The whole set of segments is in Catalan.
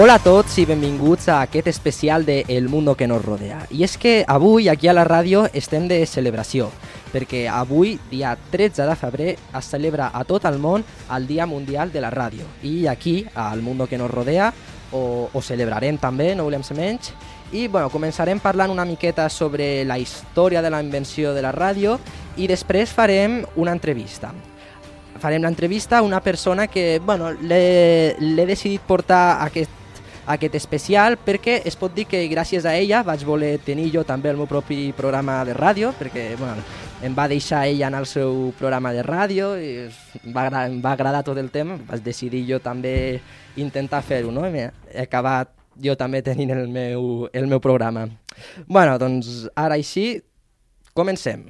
Hola a tots i benvinguts a aquest especial de El Mundo que nos rodea. I és que avui aquí a la ràdio estem de celebració, perquè avui, dia 13 de febrer, es celebra a tot el món el Dia Mundial de la Ràdio. I aquí, al Mundo que nos rodea, ho, ho celebrarem també, no volem ser menys, i bueno, començarem parlant una miqueta sobre la història de la invenció de la ràdio i després farem una entrevista farem l'entrevista a una persona que bueno, l'he decidit portar aquest, aquest especial perquè es pot dir que gràcies a ella vaig voler tenir jo també el meu propi programa de ràdio perquè bueno, em va deixar ella en el seu programa de ràdio i em va, agradar, em va agradar tot el tema, vaig decidir jo també intentar fer-ho, no? he acabat jo també tenint el meu, el meu programa. bueno, doncs ara així, comencem.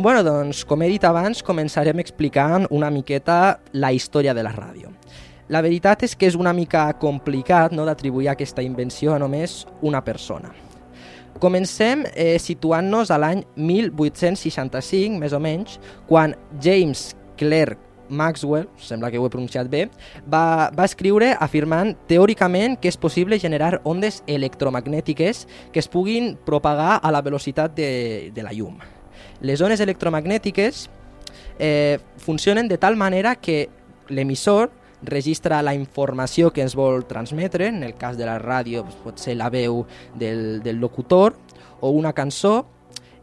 Bueno, doncs, com he dit abans, començarem explicant una miqueta la història de la ràdio. La veritat és que és una mica complicat no, d'atribuir aquesta invenció a només una persona. Comencem eh, situant-nos a l'any 1865, més o menys, quan James Clerk Maxwell, sembla que ho he pronunciat bé, va, va escriure afirmant teòricament que és possible generar ondes electromagnètiques que es puguin propagar a la velocitat de, de la llum. Les ones electromagnètiques eh, funcionen de tal manera que l'emissor registra la informació que ens vol transmetre, en el cas de la ràdio doncs, pot ser la veu del, del locutor o una cançó,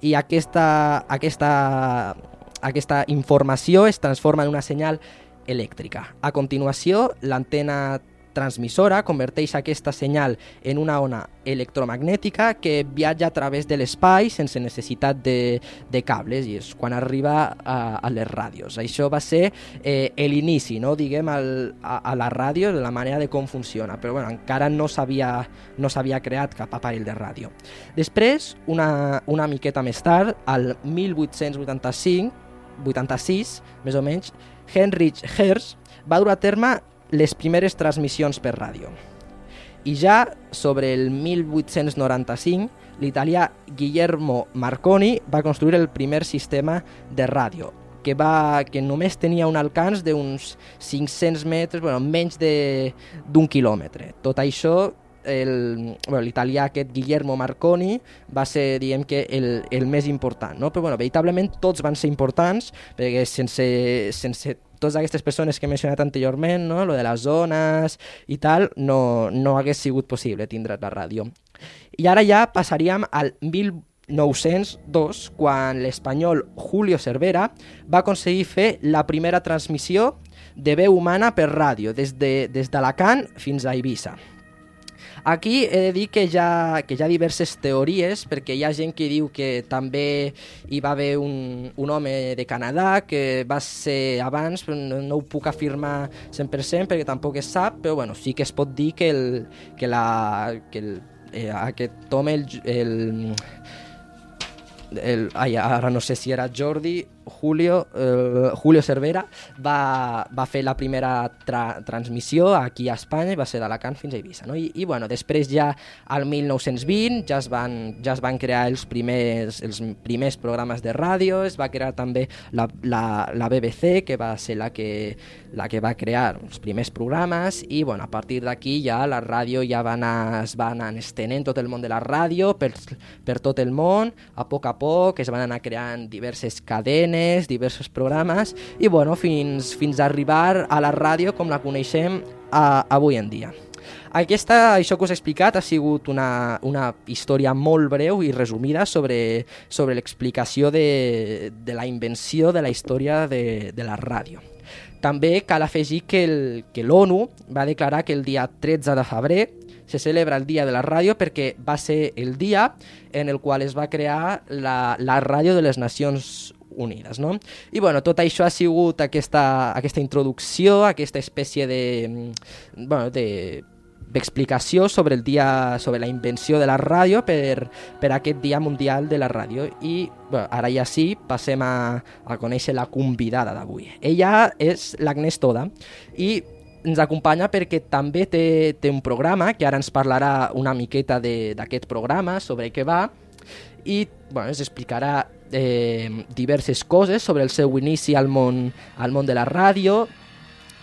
i aquesta, aquesta, aquesta informació es transforma en una senyal elèctrica. A continuació, l'antena transmissora converteix aquesta senyal en una ona electromagnètica que viatja a través de l'espai sense necessitat de, de cables i és quan arriba a, a les ràdios. Això va ser eh, l'inici, no? diguem, al, a, a la ràdio, de la manera de com funciona, però bueno, encara no s'havia no creat cap aparell de ràdio. Després, una, una miqueta més tard, al 1885, 86, més o menys, Heinrich Hertz va dur a terme les primeres transmissions per ràdio. I ja sobre el 1895, l'italià Guillermo Marconi va construir el primer sistema de ràdio, que, va, que només tenia un alcance d'uns 500 metres, bueno, menys d'un quilòmetre. Tot això l'italià bueno, aquest Guillermo Marconi va ser, diguem que, el, el més important, no? Però, bueno, veritablement tots van ser importants, perquè sense, sense totes aquestes persones que he mencionat anteriorment, no? lo de les zones i tal, no, no hagués sigut possible tindre la ràdio. I ara ja passaríem al 1902, quan l'espanyol Julio Cervera va aconseguir fer la primera transmissió de veu humana per ràdio, des d'Alacant de, des fins a Eivissa. Aquí he de dir que hi ha, que hi ha diverses teories, perquè hi ha gent que diu que també hi va haver un, un home de Canadà que va ser abans, no, no ho puc afirmar 100% perquè tampoc es sap, però bueno, sí que es pot dir que, el, que, la, que el, eh, aquest home, el, el, el, ai, ara no sé si era Jordi Julio, eh, Julio Cervera va, va fer la primera tra transmissió aquí a Espanya i va ser d'Alacant fins a Eivissa. No? I, I bueno, després ja al 1920 ja es van, ja es van crear els primers, els primers programes de ràdio, es va crear també la, la, la BBC, que va ser la que, la que va crear els primers programes i bueno, a partir d'aquí ja la ràdio ja va anar, es va anar estenent tot el món de la ràdio per, per tot el món, a poc a poc es van anar creant diverses cadenes cadenes, diversos programes i bueno, fins, fins a arribar a la ràdio com la coneixem a, avui en dia. Aquesta, això que us he explicat ha sigut una, una història molt breu i resumida sobre, sobre l'explicació de, de la invenció de la història de, de la ràdio. També cal afegir que l'ONU va declarar que el dia 13 de febrer se celebra el Dia de la Ràdio perquè va ser el dia en el qual es va crear la, la ràdio de les Nacions unides. No? I bueno, tot això ha sigut aquesta, aquesta introducció, aquesta espècie de, mm, bueno, de d'explicació sobre el dia sobre la invenció de la ràdio per, per aquest Dia Mundial de la Ràdio i bueno, ara ja sí, passem a, a conèixer la convidada d'avui. Ella és l'Agnès Toda i ens acompanya perquè també té, té un programa que ara ens parlarà una miqueta d'aquest programa, sobre què va i bueno, ens explicarà eh, diverses coses sobre el seu inici al món, al món de la ràdio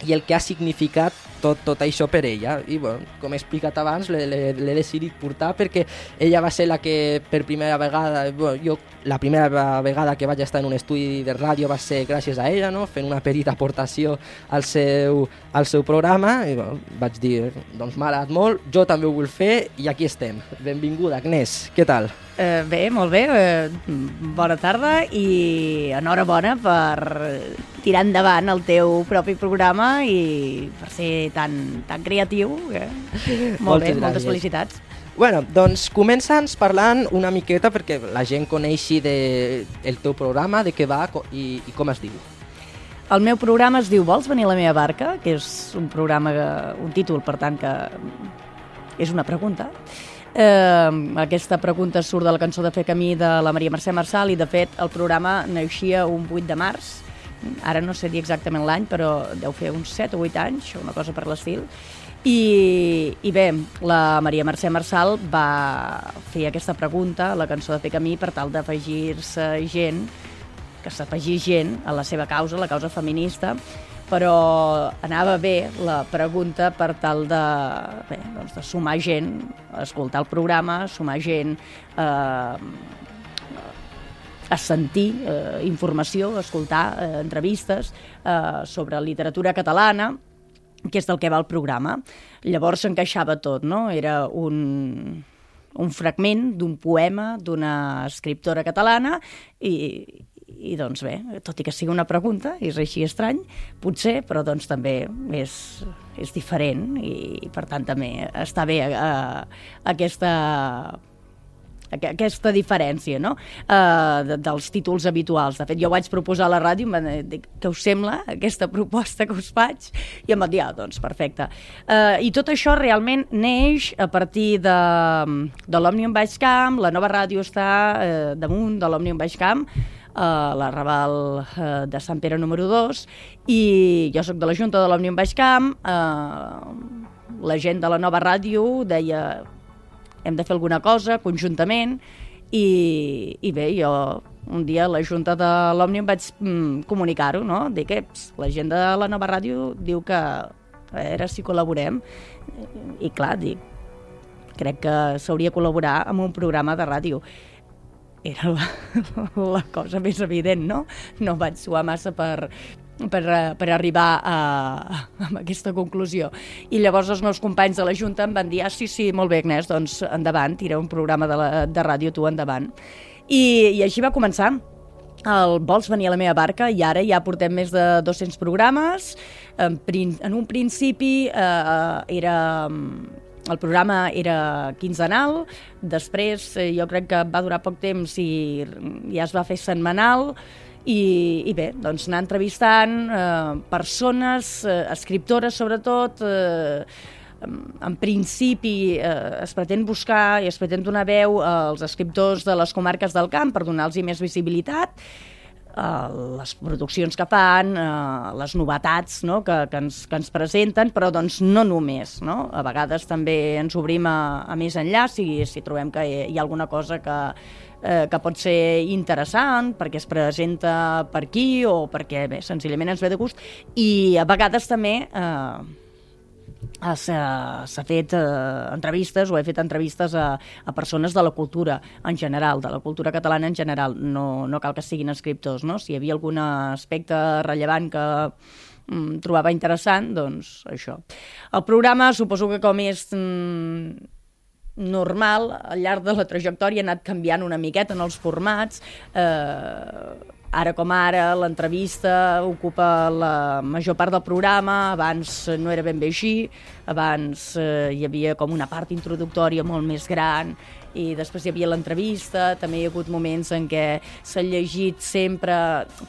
i el que ha significat tot, tot això per ella. I bueno, com he explicat abans, l'he decidit portar perquè ella va ser la que per primera vegada, bueno, jo la primera vegada que vaig estar en un estudi de ràdio va ser gràcies a ella, no? fent una petita aportació al seu, al seu programa i bueno, vaig dir, doncs m'ha agradat molt, jo també ho vull fer i aquí estem. Benvinguda, Agnès, què tal? Eh, bé, molt bé, eh, bona tarda i enhorabona per tirar endavant el teu propi programa i per ser tan, tan creatiu. Eh? Molt moltes bé, gràcies. moltes felicitats. Bueno, doncs comença'ns parlant una miqueta perquè la gent coneixi de, el teu programa, de què va i, i com es diu. El meu programa es diu Vols venir a la meva barca? Que és un programa, un títol, per tant, que és una pregunta. Eh, aquesta pregunta surt de la cançó de Fer Camí de la Maria Mercè Marçal i, de fet, el programa naixia un 8 de març. Ara no sé dir exactament l'any, però deu fer uns 7 o 8 anys, una cosa per l'estil i, I bé, la Maria Mercè Marçal va fer aquesta pregunta la cançó de Fer Camí per tal d'afegir-se gent, que s'afegís gent a la seva causa, la causa feminista, però anava bé la pregunta per tal de, bé, doncs de sumar gent escoltar el programa, sumar gent eh, a sentir eh, informació, a escoltar eh, entrevistes eh, sobre literatura catalana, que és del que va el programa. Llavors s'encaixava tot, no? Era un, un fragment d'un poema d'una escriptora catalana i, i doncs bé, tot i que sigui una pregunta, és així estrany, potser, però doncs també és, és diferent i per tant també està bé eh, aquesta aquesta diferència no? uh, de, dels títols habituals. De fet, jo vaig proposar a la ràdio, em dir, què us sembla aquesta proposta que us faig? I em van dir, ah, doncs perfecte. Uh, I tot això realment neix a partir de, de l'Òmnium Baix Camp, la nova ràdio està uh, damunt de l'Òmnium Baix Camp, a la Raval uh, de Sant Pere número 2 i jo sóc de la Junta de l'Òmnium Baix Camp uh, la gent de la nova ràdio deia hem de fer alguna cosa conjuntament i, i bé, jo un dia a la Junta de l'Òmnium vaig mm, comunicar-ho, no? Dic que la gent de la nova ràdio diu que a veure si col·laborem i clar, dic crec que s'hauria col·laborar amb un programa de ràdio era la, la cosa més evident, no? No vaig suar massa per, per, eh, per arribar a, a, aquesta conclusió. I llavors els meus companys de la Junta em van dir, ah, sí, sí, molt bé, Agnès, doncs endavant, tira un programa de, la, de ràdio, tu endavant. I, I així va començar. El Vols venir a la meva barca i ara ja portem més de 200 programes. En, en un principi eh, era el programa era quinzenal, després eh, jo crec que va durar poc temps i ja es va fer setmanal, i, i bé, doncs anar entrevistant eh, persones, eh, escriptores sobretot, eh, en principi eh, es pretén buscar i es pretén donar veu als escriptors de les comarques del camp per donar-los més visibilitat, eh, les produccions que fan, eh, les novetats no? que, que, ens, que ens presenten, però doncs no només. No? A vegades també ens obrim a, a més enllà si, si trobem que hi, ha alguna cosa que, eh, que pot ser interessant perquè es presenta per aquí o perquè bé, senzillament ens ve de gust i a vegades també eh, s'ha fet eh, entrevistes o he fet entrevistes a, a persones de la cultura en general, de la cultura catalana en general, no, no cal que siguin escriptors, no? Si hi havia algun aspecte rellevant que mm, trobava interessant, doncs això. El programa suposo que com és mm, normal, al llarg de la trajectòria ha anat canviant una miqueta en els formats, eh, ara com ara l'entrevista ocupa la major part del programa, abans no era ben bé així, abans eh, hi havia com una part introductòria molt més gran i després hi havia l'entrevista, també hi ha hagut moments en què s'ha llegit sempre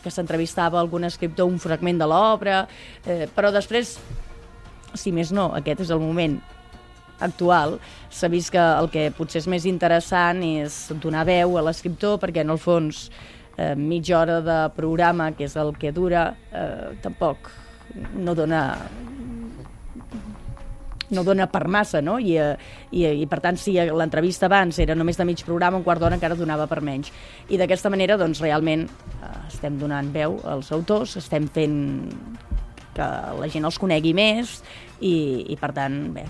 que s'entrevistava algun escriptor un fragment de l'obra, eh, però després, si més no, aquest és el moment actual, s'ha vist que el que potser és més interessant és donar veu a l'escriptor, perquè en el fons eh, mitja hora de programa, que és el que dura, eh, tampoc no dona no dona per massa, no? I, eh, i, i per tant, si l'entrevista abans era només de mig programa, un quart d'hora encara donava per menys. I d'aquesta manera, doncs, realment eh, estem donant veu als autors, estem fent que la gent els conegui més i, i per tant, bé,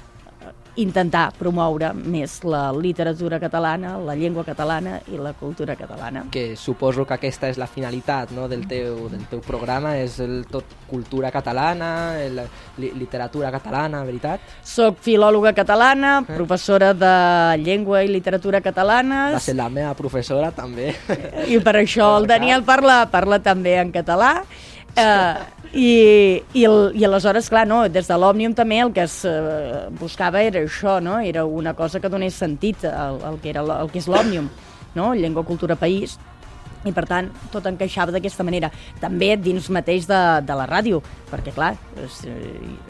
intentar promoure més la literatura catalana, la llengua catalana i la cultura catalana. Que suposo que aquesta és la finalitat no, del, teu, del teu programa, és el tot cultura catalana, el, li, literatura catalana, veritat? Soc filòloga catalana, eh? professora de llengua i literatura catalana. Va ser la meva professora, també. I per això el Daniel parla, parla també en català. Eh, i, i, el, I aleshores, clar, no, des de l'Òmnium també el que es eh, buscava era això, no? era una cosa que donés sentit al, al que, era, el que és l'Òmnium, no? llengua, cultura, país, i per tant tot encaixava d'aquesta manera. També dins mateix de, de la ràdio, perquè clar, eh,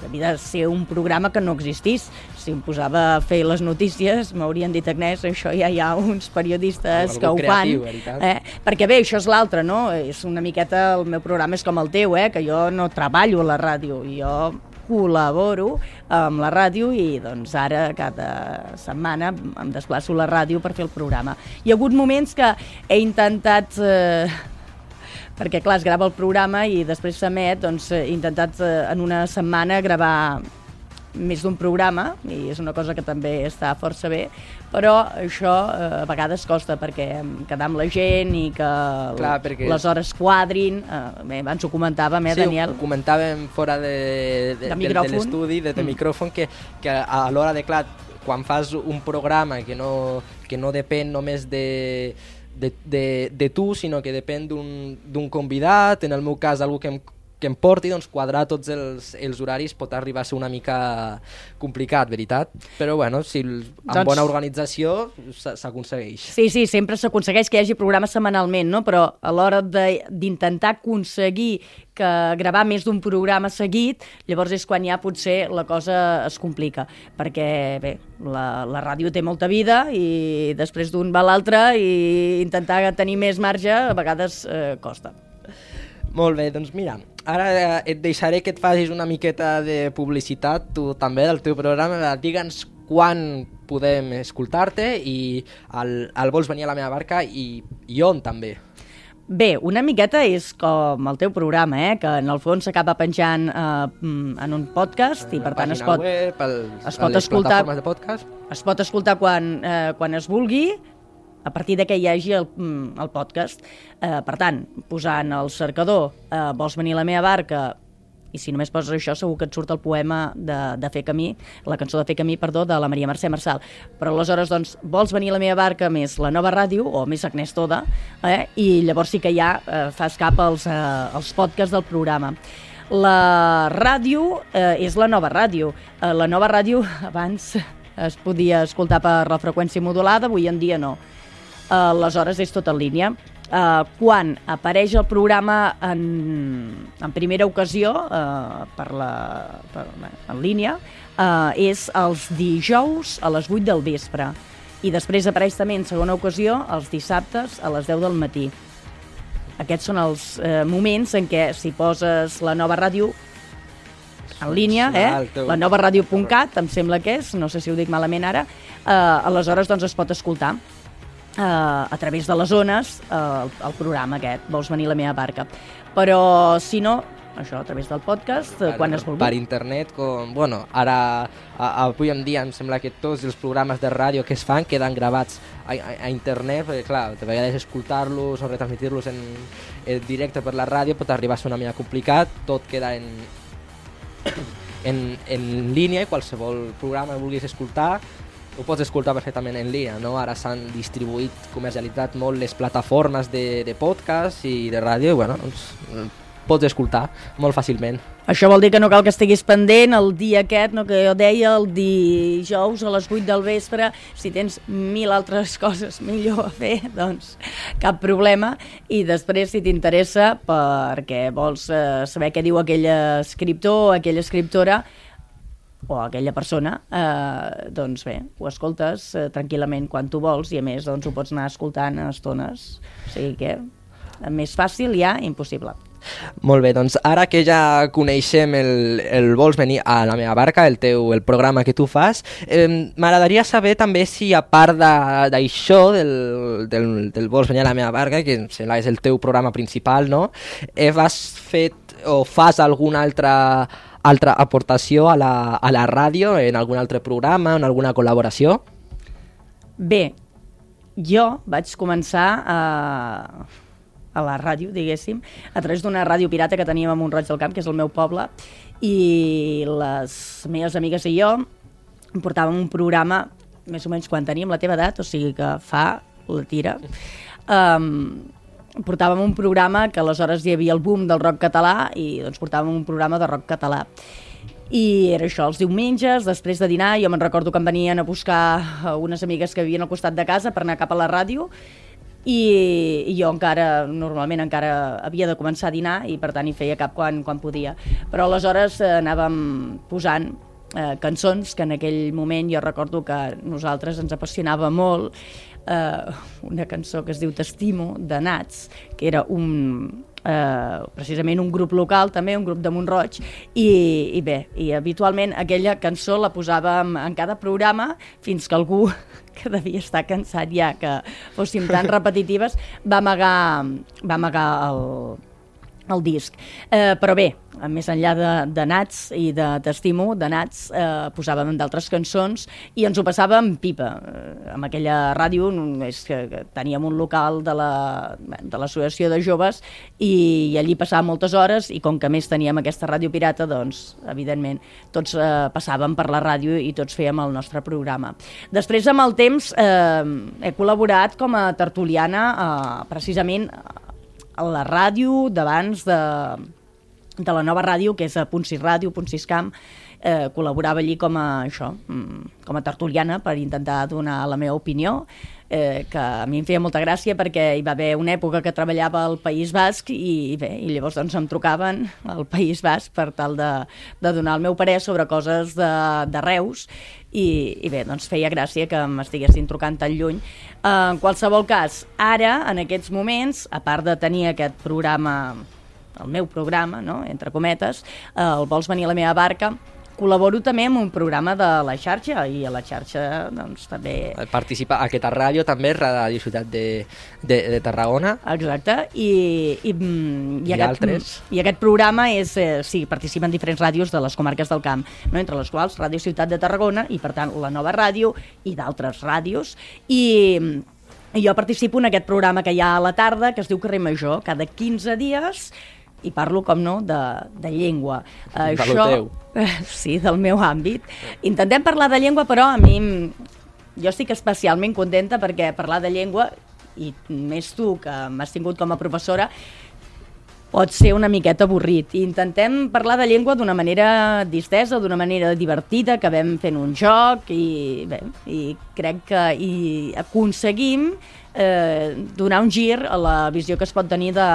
havia de ser un programa que no existís. Si em posava a fer les notícies m'haurien dit, Agnès, això ja hi ha uns periodistes Algú que ho creatiu, fan. veritat. Eh? Perquè bé, això és l'altre, no? És una miqueta, el meu programa és com el teu, eh? que jo no treballo a la ràdio, jo col·laboro amb la ràdio i doncs ara cada setmana em desplaço a la ràdio per fer el programa. Hi ha hagut moments que he intentat... Eh, perquè clar, es grava el programa i després s'emet, doncs he intentat eh, en una setmana gravar més d'un programa, i és una cosa que també està força bé, però això eh, a vegades costa perquè quedar amb la gent i que Clar, perquè- les hores quadrin. Eh, bé, abans ho comentàvem, eh, sí, Daniel? ho comentàvem fora de, de, De de, l'estudi, de, de Mm. micròfon, que, que a l'hora de, clar, quan fas un programa que no, que no depèn només de, de, de, de tu, sinó que depèn d'un convidat, en el meu cas algú que em, que em porti, doncs quadrar tots els, els horaris pot arribar a ser una mica complicat, veritat? Però bueno, si amb Doncs- bona organització s'a- s'aconsegueix. Sí, sí, sempre s'aconsegueix que hi hagi programes setmanalment, no? però a l'hora de- d'intentar aconseguir que gravar més d'un programa seguit, llavors és quan ja potser la cosa es complica, perquè bé, la, la ràdio té molta vida i després d'un va l'altre i intentar tenir més marge a vegades eh, costa. Molt bé, doncs mira, ara eh, et deixaré que et facis una miqueta de publicitat, tu també, del teu programa. Digue'ns quan podem escoltar-te i el, el vols venir a la meva barca i, i on també. Bé, una miqueta és com el teu programa, eh? que en el fons s'acaba penjant eh, mm, en un podcast i per tant es pot, Web, el, es pot escoltar- de podcast. es pot escoltar quan, eh, quan es vulgui, a partir de que hi hagi el, mm, el podcast. Eh, per tant, posant el cercador eh, Vols venir a la meva barca i si només poses això segur que et surt el poema de, de Fer Camí, la cançó de Fer Camí, perdó, de la Maria Mercè Marçal. Però aleshores, doncs, vols venir a la meva barca més la nova ràdio, o més Agnès Toda, eh? i llavors sí que ja eh, fas cap als, eh, als podcasts del programa. La ràdio eh, és la nova ràdio. Eh, la nova ràdio abans es podia escoltar per la freqüència modulada, avui en dia no. Aleshores és tot en línia. Eh, quan apareix el programa en, en primera ocasió eh, per la, per, en línia eh, és els dijous a les 8 del vespre i després apareix també en segona ocasió els dissabtes a les 10 del matí. Aquests són els eh, moments en què si poses la nova ràdio en línia, eh? la nova ràdio.cat, em sembla que és, no sé si ho dic malament ara, eh, aleshores doncs es pot escoltar eh, a través de les zones eh, el, el programa aquest, vols venir a la meva barca. Però si no, això a través del podcast, eh, quan es vulgui. Per internet, com, bueno, ara, a, avui en dia em sembla que tots els programes de ràdio que es fan queden gravats a, a, a internet, perquè clar, de vegades escoltar-los o retransmitir-los en, en directe per la ràdio pot arribar a ser una mica complicat, tot queda en, en, en línia i qualsevol programa que vulguis escoltar ho pots escoltar perfectament en línia, no? Ara s'han distribuït, comercialitzat molt les plataformes de, de podcast i de ràdio, i bueno, doncs, eh, pots escoltar molt fàcilment. Això vol dir que no cal que estiguis pendent el dia aquest, no, que jo deia, el dijous a les 8 del vespre, si tens mil altres coses millor a fer, doncs cap problema. I després, si t'interessa, perquè vols eh, saber què diu aquell escriptor o aquella escriptora, o aquella persona, eh, doncs bé, ho escoltes eh, tranquil·lament quan tu vols i a més doncs, ho pots anar escoltant a estones. O sigui que més fàcil ja, impossible. Molt bé, doncs ara que ja coneixem el, el Vols venir a la meva barca, el teu el programa que tu fas, eh, m'agradaria saber també si a part d'això, de, del, del, del Vols venir a la meva barca, que sembla és el teu programa principal, no? Eh, has fet o fas alguna altra altra aportació a la, a la ràdio, en algun altre programa, en alguna col·laboració? Bé, jo vaig començar a, a la ràdio, diguéssim, a través d'una ràdio pirata que teníem a Montroig del Camp, que és el meu poble, i les meves amigues i jo portàvem un programa més o menys quan teníem la teva edat, o sigui que fa la tira, um, portàvem un programa que aleshores hi havia el boom del rock català i doncs portàvem un programa de rock català i era això, els diumenges, després de dinar, jo me'n recordo que em venien a buscar unes amigues que vivien al costat de casa per anar cap a la ràdio, i, i jo encara, normalment encara havia de començar a dinar i per tant hi feia cap quan, quan podia. Però aleshores eh, anàvem posant eh, cançons que en aquell moment jo recordo que nosaltres ens apassionava molt eh, una cançó que es diu T'estimo, de Nats, que era un, eh, precisament un grup local també, un grup de Montroig i, i bé, i habitualment aquella cançó la posàvem en cada programa fins que algú que devia estar cansat ja que fóssim tan repetitives va amagar, va amagar el, el disc. Eh, però bé, més enllà de, de Nats i de T'estimo, de Nats, eh, posàvem d'altres cançons i ens ho passàvem pipa. Eh, amb aquella ràdio és que, teníem un local de l'Associació la, de, de Joves i, i allí passàvem moltes hores i com que més teníem aquesta ràdio pirata, doncs, evidentment, tots eh, passàvem per la ràdio i tots fèiem el nostre programa. Després, amb el temps, eh, he col·laborat com a tertuliana eh, precisament a la ràdio d'abans de, de la nova ràdio, que és a Punt 6 Ràdio, Punt 6 Camp, eh, col·laborava allí com a, això, mm, com a tertuliana per intentar donar la meva opinió, eh, que a mi em feia molta gràcia perquè hi va haver una època que treballava al País Basc i, i bé, i llavors doncs em trucaven al País Basc per tal de, de donar el meu parer sobre coses de, de Reus i, i bé, doncs feia gràcia que m'estiguessin trucant tan lluny. Eh, en qualsevol cas, ara, en aquests moments, a part de tenir aquest programa, el meu programa, no?, entre cometes, eh, el Vols venir a la meva barca, col·laboro també en un programa de la xarxa i a la xarxa doncs, també... Participa a aquesta ràdio també, Ràdio Ciutat de, de, de Tarragona. Exacte, i, i, mm, i, I aquest, altres. I aquest programa és, eh, sí, participen diferents ràdios de les comarques del camp, no? entre les quals Ràdio Ciutat de Tarragona i per tant la nova ràdio i d'altres ràdios i i jo participo en aquest programa que hi ha a la tarda, que es diu Carrer Major, cada 15 dies, i parlo, com no, de, de llengua. De Això, teu. Sí, del meu àmbit. Intentem parlar de llengua, però a mi jo estic especialment contenta perquè parlar de llengua, i més tu, que m'has tingut com a professora, pot ser una miqueta avorrit. I intentem parlar de llengua d'una manera distesa, d'una manera divertida, que vam fent un joc i, bé, i crec que i aconseguim eh, donar un gir a la visió que es pot tenir de,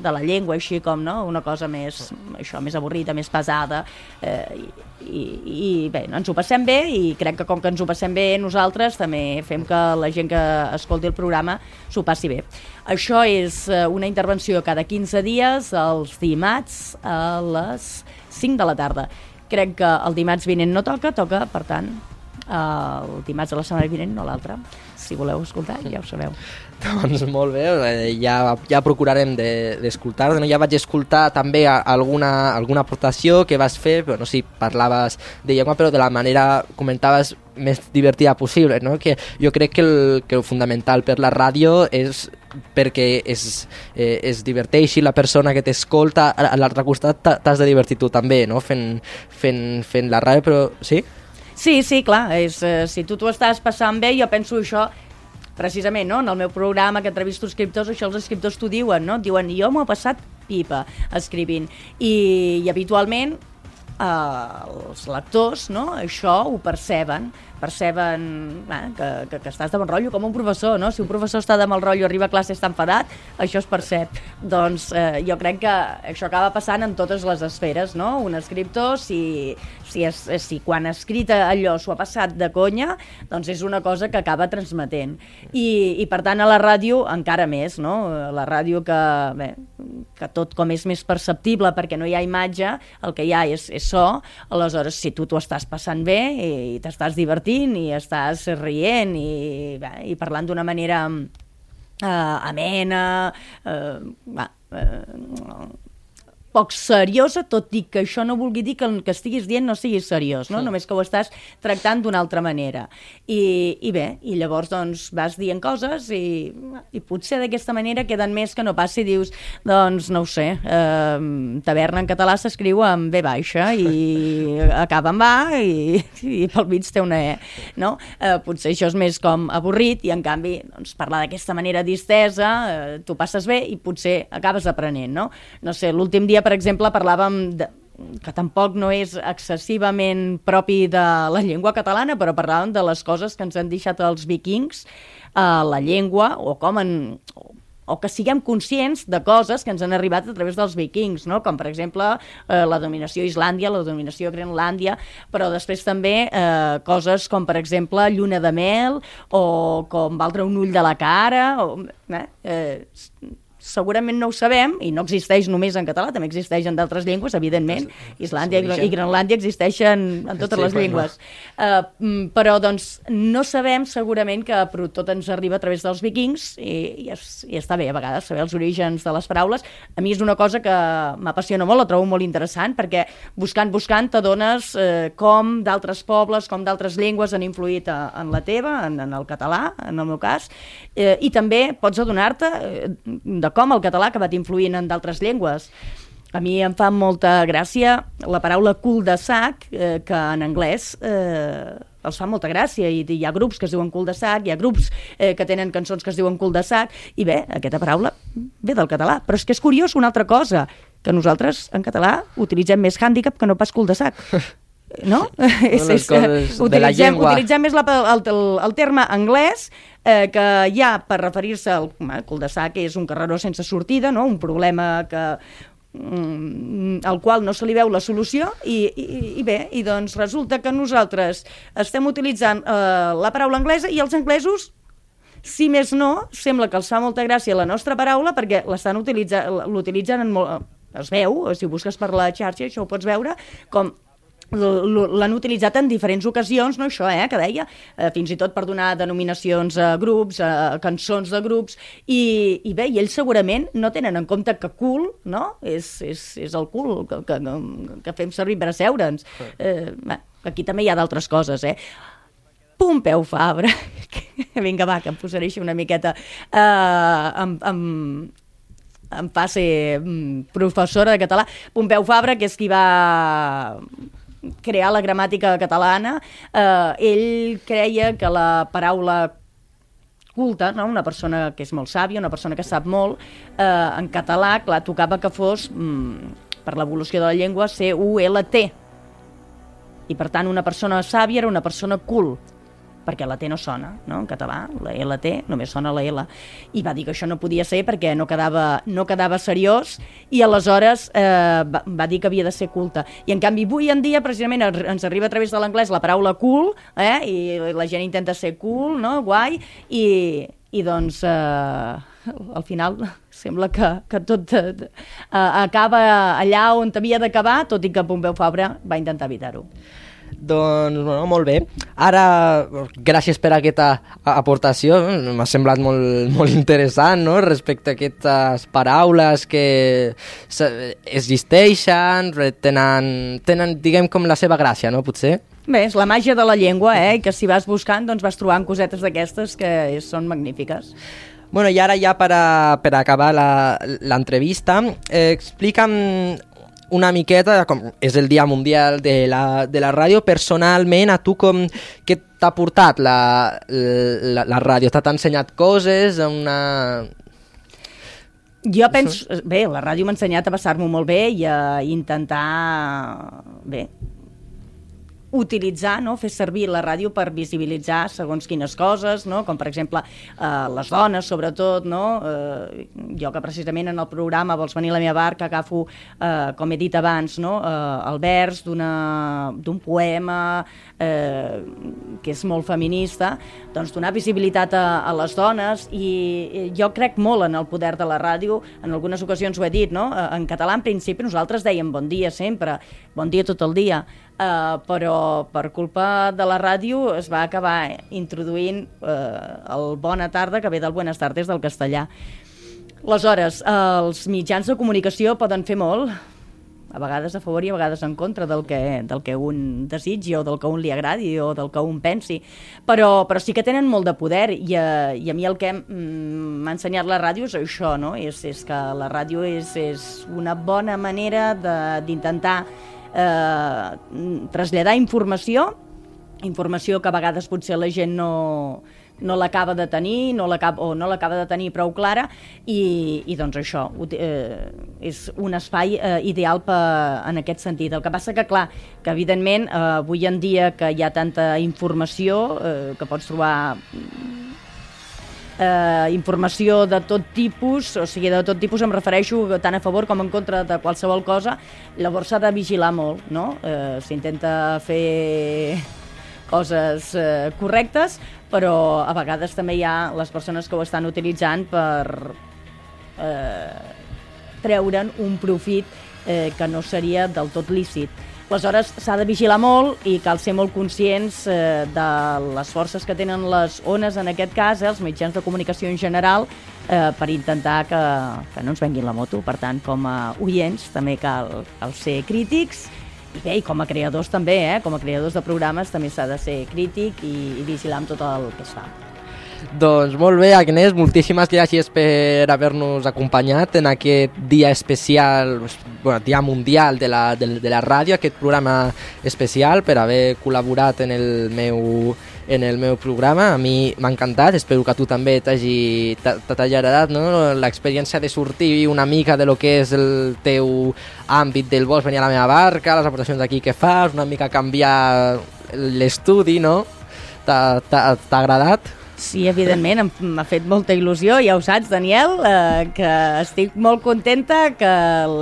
de la llengua, així com no? una cosa més, això, més avorrida, més pesada, eh, i, i bé, ens ho passem bé i crec que com que ens ho passem bé nosaltres també fem que la gent que escolti el programa s'ho passi bé. Això és eh, una intervenció cada 15 dies, els dimarts a les 5 de la tarda. Crec que el dimarts vinent no toca, toca, per tant, el dimarts de la setmana vinent, no l'altre si voleu escoltar, ja ho sabeu. Doncs molt bé, eh, ja, ja procurarem d'escoltar. De, ja vaig escoltar també alguna, alguna aportació que vas fer, però no sé si parlaves de llengua, però de la manera, comentaves, més divertida possible, no? que jo crec que el, que el fundamental per la ràdio és perquè es, eh, es diverteixi la persona que t'escolta, a l'altre costat t'has de divertir tu també, no? fent, fent, fent la ràdio, però sí? Sí, sí, clar, és, eh, si tu t'ho estàs passant bé, jo penso això precisament, no? en el meu programa que entrevisto escriptors, això els escriptors t'ho diuen, no? diuen, jo m'ho he passat pipa escrivint, I, i habitualment eh, els lectors no? això ho perceben perceben eh, que, que, que estàs de bon rotllo, com un professor, no? Si un professor està de mal rotllo, arriba a classe està enfadat, això es percep. Doncs eh, jo crec que això acaba passant en totes les esferes, no? Un escriptor, si, si, es, si quan ha escrit allò s'ho ha passat de conya, doncs és una cosa que acaba transmetent. I, i per tant a la ràdio encara més, no? La ràdio que, bé, que tot com és més perceptible perquè no hi ha imatge, el que hi ha és, és so, aleshores si tu t'ho estàs passant bé i, i t'estàs divertint i estàs rient i, bé, i parlant d'una manera eh, amena, eh, va, eh, poc seriosa, tot i que això no vulgui dir que el que estiguis dient no sigui seriós, no? Sí. només que ho estàs tractant d'una altra manera. I, I bé, i llavors doncs vas dient coses i, i potser d'aquesta manera queden més que no passi dius, doncs no ho sé, eh, taverna en català s'escriu amb B baixa i acaba amb A i, i pel mig té una E, no? Eh, potser això és més com avorrit i en canvi doncs, parlar d'aquesta manera distesa, eh, tu passes bé i potser acabes aprenent, no? No sé, l'últim dia, per exemple, parlàvem de, que tampoc no és excessivament propi de la llengua catalana, però parlàvem de les coses que ens han deixat els vikings a la llengua, o com en, o que siguem conscients de coses que ens han arribat a través dels vikings, no? com per exemple eh, la dominació Islàndia, la dominació Grenlàndia, però després també eh, coses com per exemple lluna de mel o com valdre un ull de la cara, o, eh, eh, segurament no ho sabem, i no existeix només en català, també existeix en d'altres llengües, evidentment. Islàndia i Grenlàndia existeixen en totes sí, les llengües. Uh, però, doncs, no sabem segurament que tot ens arriba a través dels vikings i, i, es, i està bé a vegades saber els orígens de les paraules. A mi és una cosa que m'apassiona molt, la trobo molt interessant, perquè buscant, buscant, t'adones eh, com d'altres pobles, com d'altres llengües han influït a, en la teva, en, en el català, en el meu cas, eh, i també pots adonar-te eh, de com el català ha acabat influint en d'altres llengües. A mi em fa molta gràcia la paraula cul de sac, eh, que en anglès eh, els fa molta gràcia, i hi ha grups que es diuen cul de sac, hi ha grups eh, que tenen cançons que es diuen cul de sac, i bé, aquesta paraula ve del català. Però és que és curiós una altra cosa, que nosaltres en català utilitzem més hàndicap que no pas cul de sac. no? és, és, utilitzem, utilitzem més la, el, el, el terme anglès eh, que ja per referir-se al cul de sac és un carreró sense sortida, no? un problema que mm, al qual no se li veu la solució i, i, i bé, i doncs resulta que nosaltres estem utilitzant eh, la paraula anglesa i els anglesos si més no, sembla que els fa molta gràcia la nostra paraula perquè l'estan utilitzant, l'utilitzen en molt, es veu, si ho busques per la xarxa, això ho pots veure, com l'han utilitzat en diferents ocasions, no això, eh, que deia, eh, fins i tot per donar denominacions a grups, a cançons de grups, i, i bé, i ells segurament no tenen en compte que cool, no?, és, és, és el cul que, que, que fem servir per asseure'ns. Eh, bé, aquí també hi ha d'altres coses, eh. Pompeu Fabra, vinga va, que em posaré una miqueta, eh, amb, amb, em fa ser mm, professora de català. Pompeu Fabra, que és qui va crear la gramàtica catalana, eh, ell creia que la paraula culta, no? una persona que és molt sàvia, una persona que sap molt, eh, en català, clar, tocava que fos, mm, per l'evolució de la llengua, C-U-L-T. I per tant, una persona sàvia era una persona cool perquè la T no sona, no? en català, la LT només sona la L, i va dir que això no podia ser perquè no quedava, no quedava seriós i aleshores eh, va, va dir que havia de ser culta. I en canvi avui en dia precisament ens arriba a través de l'anglès la paraula cool, eh? i la gent intenta ser cool, no? guai, i, i doncs eh, al final sembla que, que tot eh, acaba allà on havia d'acabar, tot i que Pompeu Fabra va intentar evitar-ho. Doncs, bueno, molt bé. Ara, gràcies per aquesta aportació, m'ha semblat molt, molt interessant, no?, respecte a aquestes paraules que existeixen, tenen, tenen, diguem, com la seva gràcia, no?, potser? Bé, és la màgia de la llengua, eh?, que si vas buscant, doncs vas trobant cosetes d'aquestes que són magnífiques. Bueno, i ara ja per, a, per acabar l'entrevista, eh, explica'm una miqueta, com és el Dia Mundial de la, de la Ràdio, personalment, a tu com, què t'ha portat la, la, la ràdio? T'ha ensenyat coses? Una... Jo penso... Bé, la ràdio m'ha ensenyat a passar-m'ho molt bé i a intentar... Bé, utilitzar, no? fer servir la ràdio per visibilitzar segons quines coses, no? com per exemple eh, les dones sobretot, no? eh, jo que precisament en el programa Vols venir a la meva barca agafo, eh, com he dit abans, no? eh, el vers d'un poema eh, que és molt feminista, doncs donar visibilitat a, a les dones i jo crec molt en el poder de la ràdio, en algunes ocasions ho he dit, no? Eh, en català en principi nosaltres dèiem bon dia sempre, bon dia tot el dia, Uh, però per culpa de la ràdio es va acabar introduint uh, el bona tarda, que ve del buenas tardes del castellà. Aleshores, uh, els mitjans de comunicació poden fer molt, a vegades a favor i a vegades en contra del que, del que un desitgi o del que un li agradi o del que un pensi, però, però sí que tenen molt de poder i a, i a mi el que mm, m'ha ensenyat la ràdio és això, no? és, és que la ràdio és, és una bona manera d'intentar eh, traslladar informació, informació que a vegades potser la gent no, no l'acaba de tenir no o no l'acaba de tenir prou clara i, i doncs això eh, és un espai eh, ideal per, en aquest sentit. El que passa que, clar, que evidentment eh, avui en dia que hi ha tanta informació eh, que pots trobar eh, informació de tot tipus, o sigui, de tot tipus em refereixo tant a favor com en contra de qualsevol cosa, llavors s'ha de vigilar molt, no? Eh, S'intenta fer coses eh, correctes, però a vegades també hi ha les persones que ho estan utilitzant per eh, treure'n un profit eh, que no seria del tot lícit. Aleshores, s'ha de vigilar molt i cal ser molt conscients eh, de les forces que tenen les ones, en aquest cas, eh, els mitjans de comunicació en general, eh, per intentar que, que no ens venguin la moto. Per tant, com a oients, també cal, cal ser crítics i bé, i com a creadors també, eh? com a creadors de programes també s'ha de ser crític i, i vigilar amb tot el que es fa. Doncs molt bé, Agnès, moltíssimes gràcies per haver-nos acompanyat en aquest dia especial, bueno, dia mundial de la, de, de la ràdio, aquest programa especial, per haver col·laborat en el meu, en el meu programa. A mi m'ha encantat, espero que a tu també t'hagi agradat no? l'experiència de sortir una mica de lo que és el teu àmbit del vols venir a la meva barca, les aportacions aquí que fas, una mica canviar l'estudi, no? T'ha agradat? Sí, evidentment, m'ha fet molta il·lusió, ja ho saps, Daniel, eh, que estic molt contenta que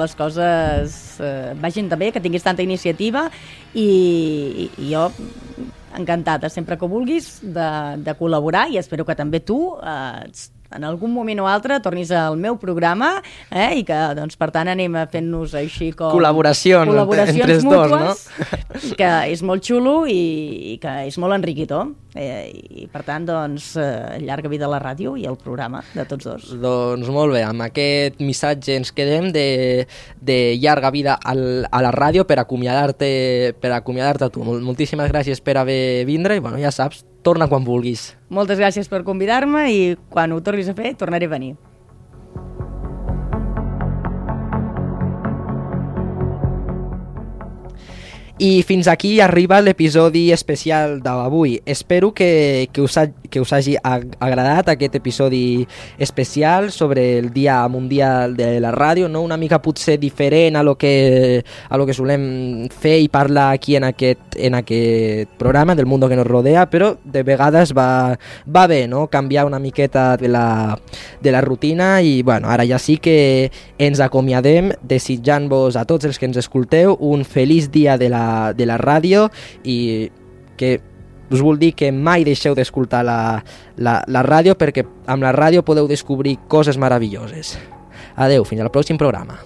les coses eh, vagin també, que tinguis tanta iniciativa i, i jo encantada, sempre que vulguis, de, de col·laborar i espero que també tu eh, en algun moment o altre tornis al meu programa eh, i que, doncs, per tant, anem fent nos així com... Col·laboracions, col·laboracions entre els dos, no? que és molt xulo i, i que és molt enriquidor. Eh, I, per tant, doncs, eh, llarga vida a la ràdio i al programa de tots dos. Doncs molt bé, amb aquest missatge ens quedem de, de llarga vida al, a la ràdio per acomiadar-te per acomiadar-te tu. Moltíssimes gràcies per haver vindre i, bueno, ja saps, torna quan vulguis. Moltes gràcies per convidar-me i quan ho tornis a fer tornaré a venir. I fins aquí arriba l'episodi especial d'avui. Espero que, que, us ha, que us hagi agradat aquest episodi especial sobre el Dia Mundial de la Ràdio, no? una mica potser diferent a lo que, a lo que solem fer i parlar aquí en aquest, en aquest programa del Mundo que nos rodea, però de vegades va, va bé no? canviar una miqueta de la, de la rutina i bueno, ara ja sí que ens acomiadem desitjant-vos a tots els que ens escolteu un feliç dia de de la ràdio i que us vull dir que mai deixeu d'escoltar la, la, la ràdio perquè amb la ràdio podeu descobrir coses meravelloses. Adeu, fins al pròxim programa.